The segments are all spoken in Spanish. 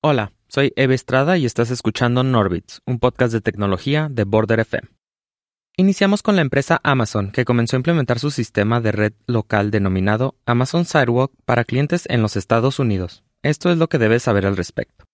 Hola, soy Eve Estrada y estás escuchando Norbits, un podcast de tecnología de Border FM. Iniciamos con la empresa Amazon, que comenzó a implementar su sistema de red local denominado Amazon Sidewalk para clientes en los Estados Unidos. Esto es lo que debes saber al respecto.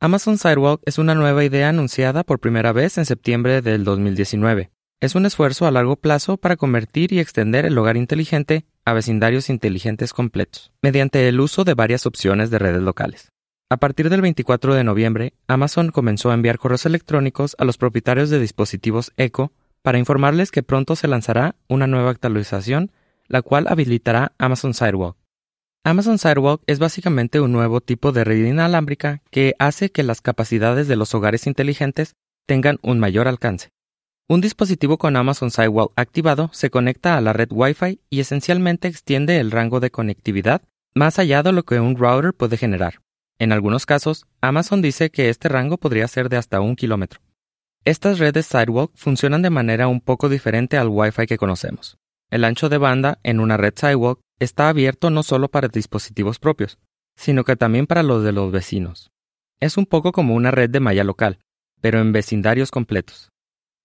Amazon Sidewalk es una nueva idea anunciada por primera vez en septiembre del 2019. Es un esfuerzo a largo plazo para convertir y extender el hogar inteligente a vecindarios inteligentes completos, mediante el uso de varias opciones de redes locales. A partir del 24 de noviembre, Amazon comenzó a enviar correos electrónicos a los propietarios de dispositivos Echo para informarles que pronto se lanzará una nueva actualización, la cual habilitará Amazon Sidewalk. Amazon Sidewalk es básicamente un nuevo tipo de red inalámbrica que hace que las capacidades de los hogares inteligentes tengan un mayor alcance. Un dispositivo con Amazon Sidewalk activado se conecta a la red Wi-Fi y esencialmente extiende el rango de conectividad más allá de lo que un router puede generar. En algunos casos, Amazon dice que este rango podría ser de hasta un kilómetro. Estas redes Sidewalk funcionan de manera un poco diferente al Wi-Fi que conocemos. El ancho de banda en una red Sidewalk está abierto no solo para dispositivos propios, sino que también para los de los vecinos. Es un poco como una red de malla local, pero en vecindarios completos.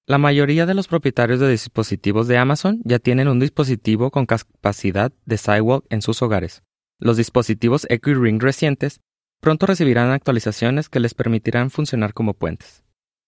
La mayoría de los propietarios de dispositivos de Amazon ya tienen un dispositivo con capacidad de Sidewalk en sus hogares. Los dispositivos Echo Ring recientes pronto recibirán actualizaciones que les permitirán funcionar como puentes.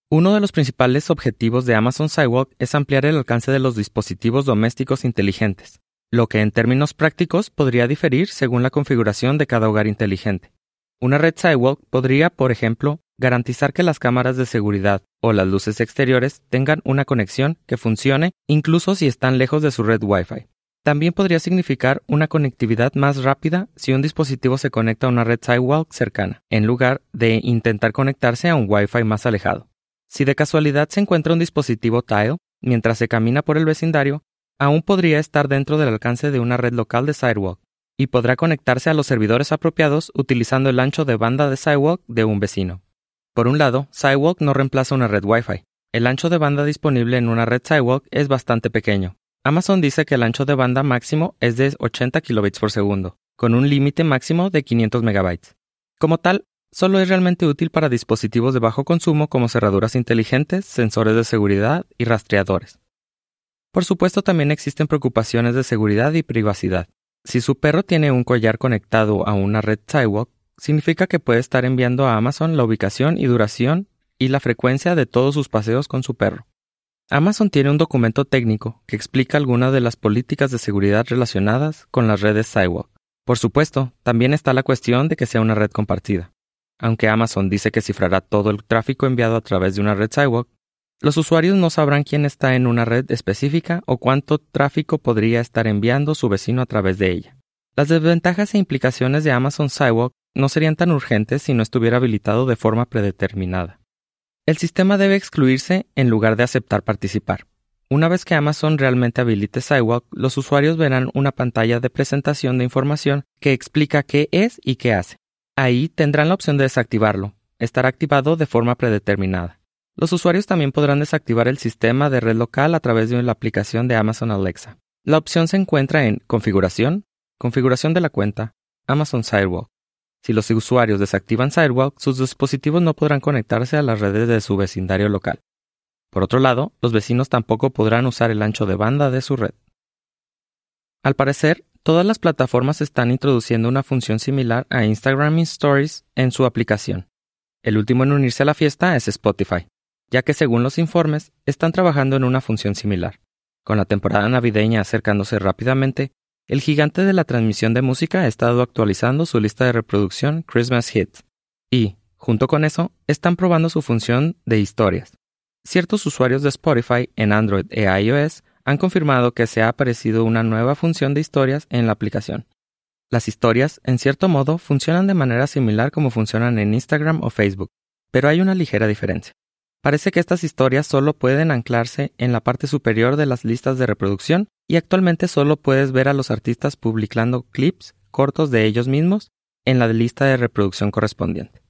Uno de los principales objetivos de Amazon Sidewalk es ampliar el alcance de los dispositivos domésticos inteligentes, lo que en términos prácticos podría diferir según la configuración de cada hogar inteligente. Una red Sidewalk podría, por ejemplo, garantizar que las cámaras de seguridad o las luces exteriores tengan una conexión que funcione incluso si están lejos de su red Wi-Fi. También podría significar una conectividad más rápida si un dispositivo se conecta a una red Sidewalk cercana, en lugar de intentar conectarse a un Wi-Fi más alejado. Si de casualidad se encuentra un dispositivo Tile mientras se camina por el vecindario, aún podría estar dentro del alcance de una red local de Sidewalk y podrá conectarse a los servidores apropiados utilizando el ancho de banda de Sidewalk de un vecino. Por un lado, Sidewalk no reemplaza una red Wi-Fi. El ancho de banda disponible en una red Sidewalk es bastante pequeño. Amazon dice que el ancho de banda máximo es de 80 kilobits por segundo, con un límite máximo de 500 megabytes. Como tal, Solo es realmente útil para dispositivos de bajo consumo como cerraduras inteligentes, sensores de seguridad y rastreadores. Por supuesto también existen preocupaciones de seguridad y privacidad. Si su perro tiene un collar conectado a una red Sidewalk, significa que puede estar enviando a Amazon la ubicación y duración y la frecuencia de todos sus paseos con su perro. Amazon tiene un documento técnico que explica algunas de las políticas de seguridad relacionadas con las redes Sidewalk. Por supuesto, también está la cuestión de que sea una red compartida. Aunque Amazon dice que cifrará todo el tráfico enviado a través de una red Sidewalk, los usuarios no sabrán quién está en una red específica o cuánto tráfico podría estar enviando su vecino a través de ella. Las desventajas e implicaciones de Amazon Sidewalk no serían tan urgentes si no estuviera habilitado de forma predeterminada. El sistema debe excluirse en lugar de aceptar participar. Una vez que Amazon realmente habilite Sidewalk, los usuarios verán una pantalla de presentación de información que explica qué es y qué hace. Ahí tendrán la opción de desactivarlo. Estará activado de forma predeterminada. Los usuarios también podrán desactivar el sistema de red local a través de la aplicación de Amazon Alexa. La opción se encuentra en Configuración, Configuración de la cuenta, Amazon Sidewalk. Si los usuarios desactivan Sidewalk, sus dispositivos no podrán conectarse a las redes de su vecindario local. Por otro lado, los vecinos tampoco podrán usar el ancho de banda de su red. Al parecer, Todas las plataformas están introduciendo una función similar a Instagram Stories en su aplicación. El último en unirse a la fiesta es Spotify, ya que según los informes están trabajando en una función similar. Con la temporada navideña acercándose rápidamente, el gigante de la transmisión de música ha estado actualizando su lista de reproducción Christmas Hits y, junto con eso, están probando su función de historias. Ciertos usuarios de Spotify en Android e iOS han confirmado que se ha aparecido una nueva función de historias en la aplicación. Las historias, en cierto modo, funcionan de manera similar como funcionan en Instagram o Facebook, pero hay una ligera diferencia. Parece que estas historias solo pueden anclarse en la parte superior de las listas de reproducción y actualmente solo puedes ver a los artistas publicando clips cortos de ellos mismos en la lista de reproducción correspondiente.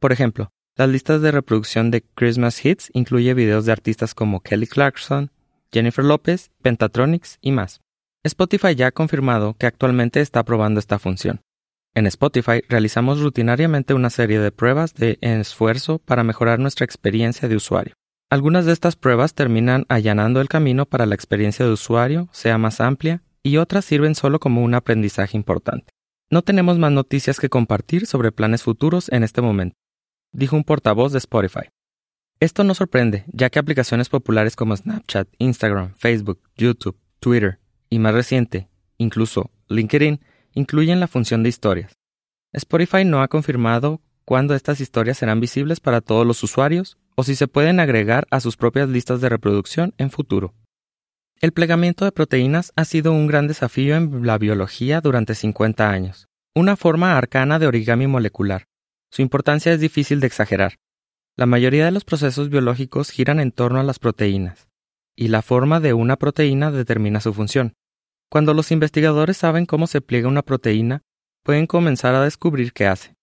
Por ejemplo, las listas de reproducción de Christmas Hits incluye videos de artistas como Kelly Clarkson, Jennifer López, Pentatronics y más. Spotify ya ha confirmado que actualmente está probando esta función. En Spotify realizamos rutinariamente una serie de pruebas de esfuerzo para mejorar nuestra experiencia de usuario. Algunas de estas pruebas terminan allanando el camino para la experiencia de usuario sea más amplia y otras sirven solo como un aprendizaje importante. No tenemos más noticias que compartir sobre planes futuros en este momento, dijo un portavoz de Spotify. Esto no sorprende, ya que aplicaciones populares como Snapchat, Instagram, Facebook, YouTube, Twitter y más reciente, incluso LinkedIn, incluyen la función de historias. Spotify no ha confirmado cuándo estas historias serán visibles para todos los usuarios o si se pueden agregar a sus propias listas de reproducción en futuro. El plegamiento de proteínas ha sido un gran desafío en la biología durante 50 años, una forma arcana de origami molecular. Su importancia es difícil de exagerar. La mayoría de los procesos biológicos giran en torno a las proteínas, y la forma de una proteína determina su función. Cuando los investigadores saben cómo se pliega una proteína, pueden comenzar a descubrir qué hace.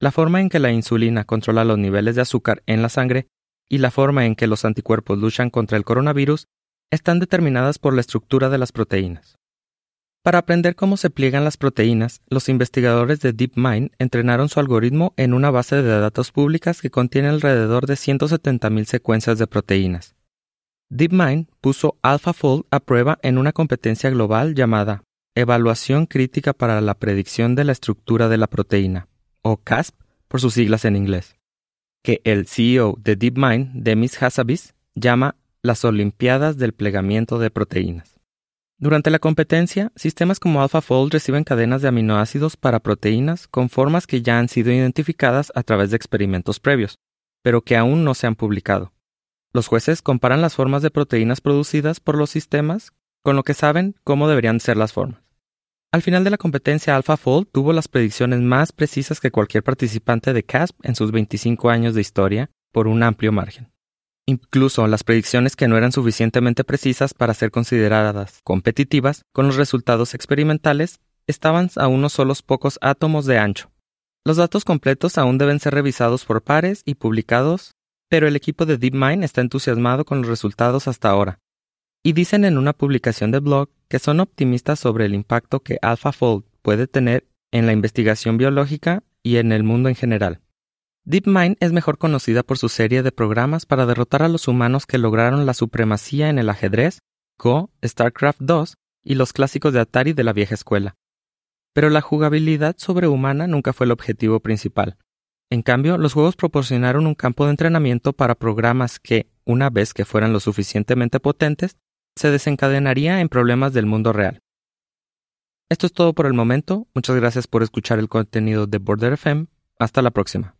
La forma en que la insulina controla los niveles de azúcar en la sangre y la forma en que los anticuerpos luchan contra el coronavirus están determinadas por la estructura de las proteínas. Para aprender cómo se pliegan las proteínas, los investigadores de DeepMind entrenaron su algoritmo en una base de datos públicas que contiene alrededor de 170.000 secuencias de proteínas. DeepMind puso AlphaFold a prueba en una competencia global llamada Evaluación Crítica para la Predicción de la Estructura de la Proteína, o CASP por sus siglas en inglés, que el CEO de DeepMind, Demis Hassabis, llama las Olimpiadas del Plegamiento de Proteínas. Durante la competencia, sistemas como AlphaFold reciben cadenas de aminoácidos para proteínas con formas que ya han sido identificadas a través de experimentos previos, pero que aún no se han publicado. Los jueces comparan las formas de proteínas producidas por los sistemas con lo que saben cómo deberían ser las formas. Al final de la competencia, AlphaFold tuvo las predicciones más precisas que cualquier participante de CASP en sus 25 años de historia por un amplio margen. Incluso las predicciones que no eran suficientemente precisas para ser consideradas competitivas con los resultados experimentales estaban a unos solos pocos átomos de ancho. Los datos completos aún deben ser revisados por pares y publicados, pero el equipo de DeepMind está entusiasmado con los resultados hasta ahora, y dicen en una publicación de blog que son optimistas sobre el impacto que AlphaFold puede tener en la investigación biológica y en el mundo en general. DeepMind es mejor conocida por su serie de programas para derrotar a los humanos que lograron la supremacía en el ajedrez, Go, StarCraft II y los clásicos de Atari de la vieja escuela. Pero la jugabilidad sobrehumana nunca fue el objetivo principal. En cambio, los juegos proporcionaron un campo de entrenamiento para programas que, una vez que fueran lo suficientemente potentes, se desencadenaría en problemas del mundo real. Esto es todo por el momento. Muchas gracias por escuchar el contenido de Border FM. Hasta la próxima.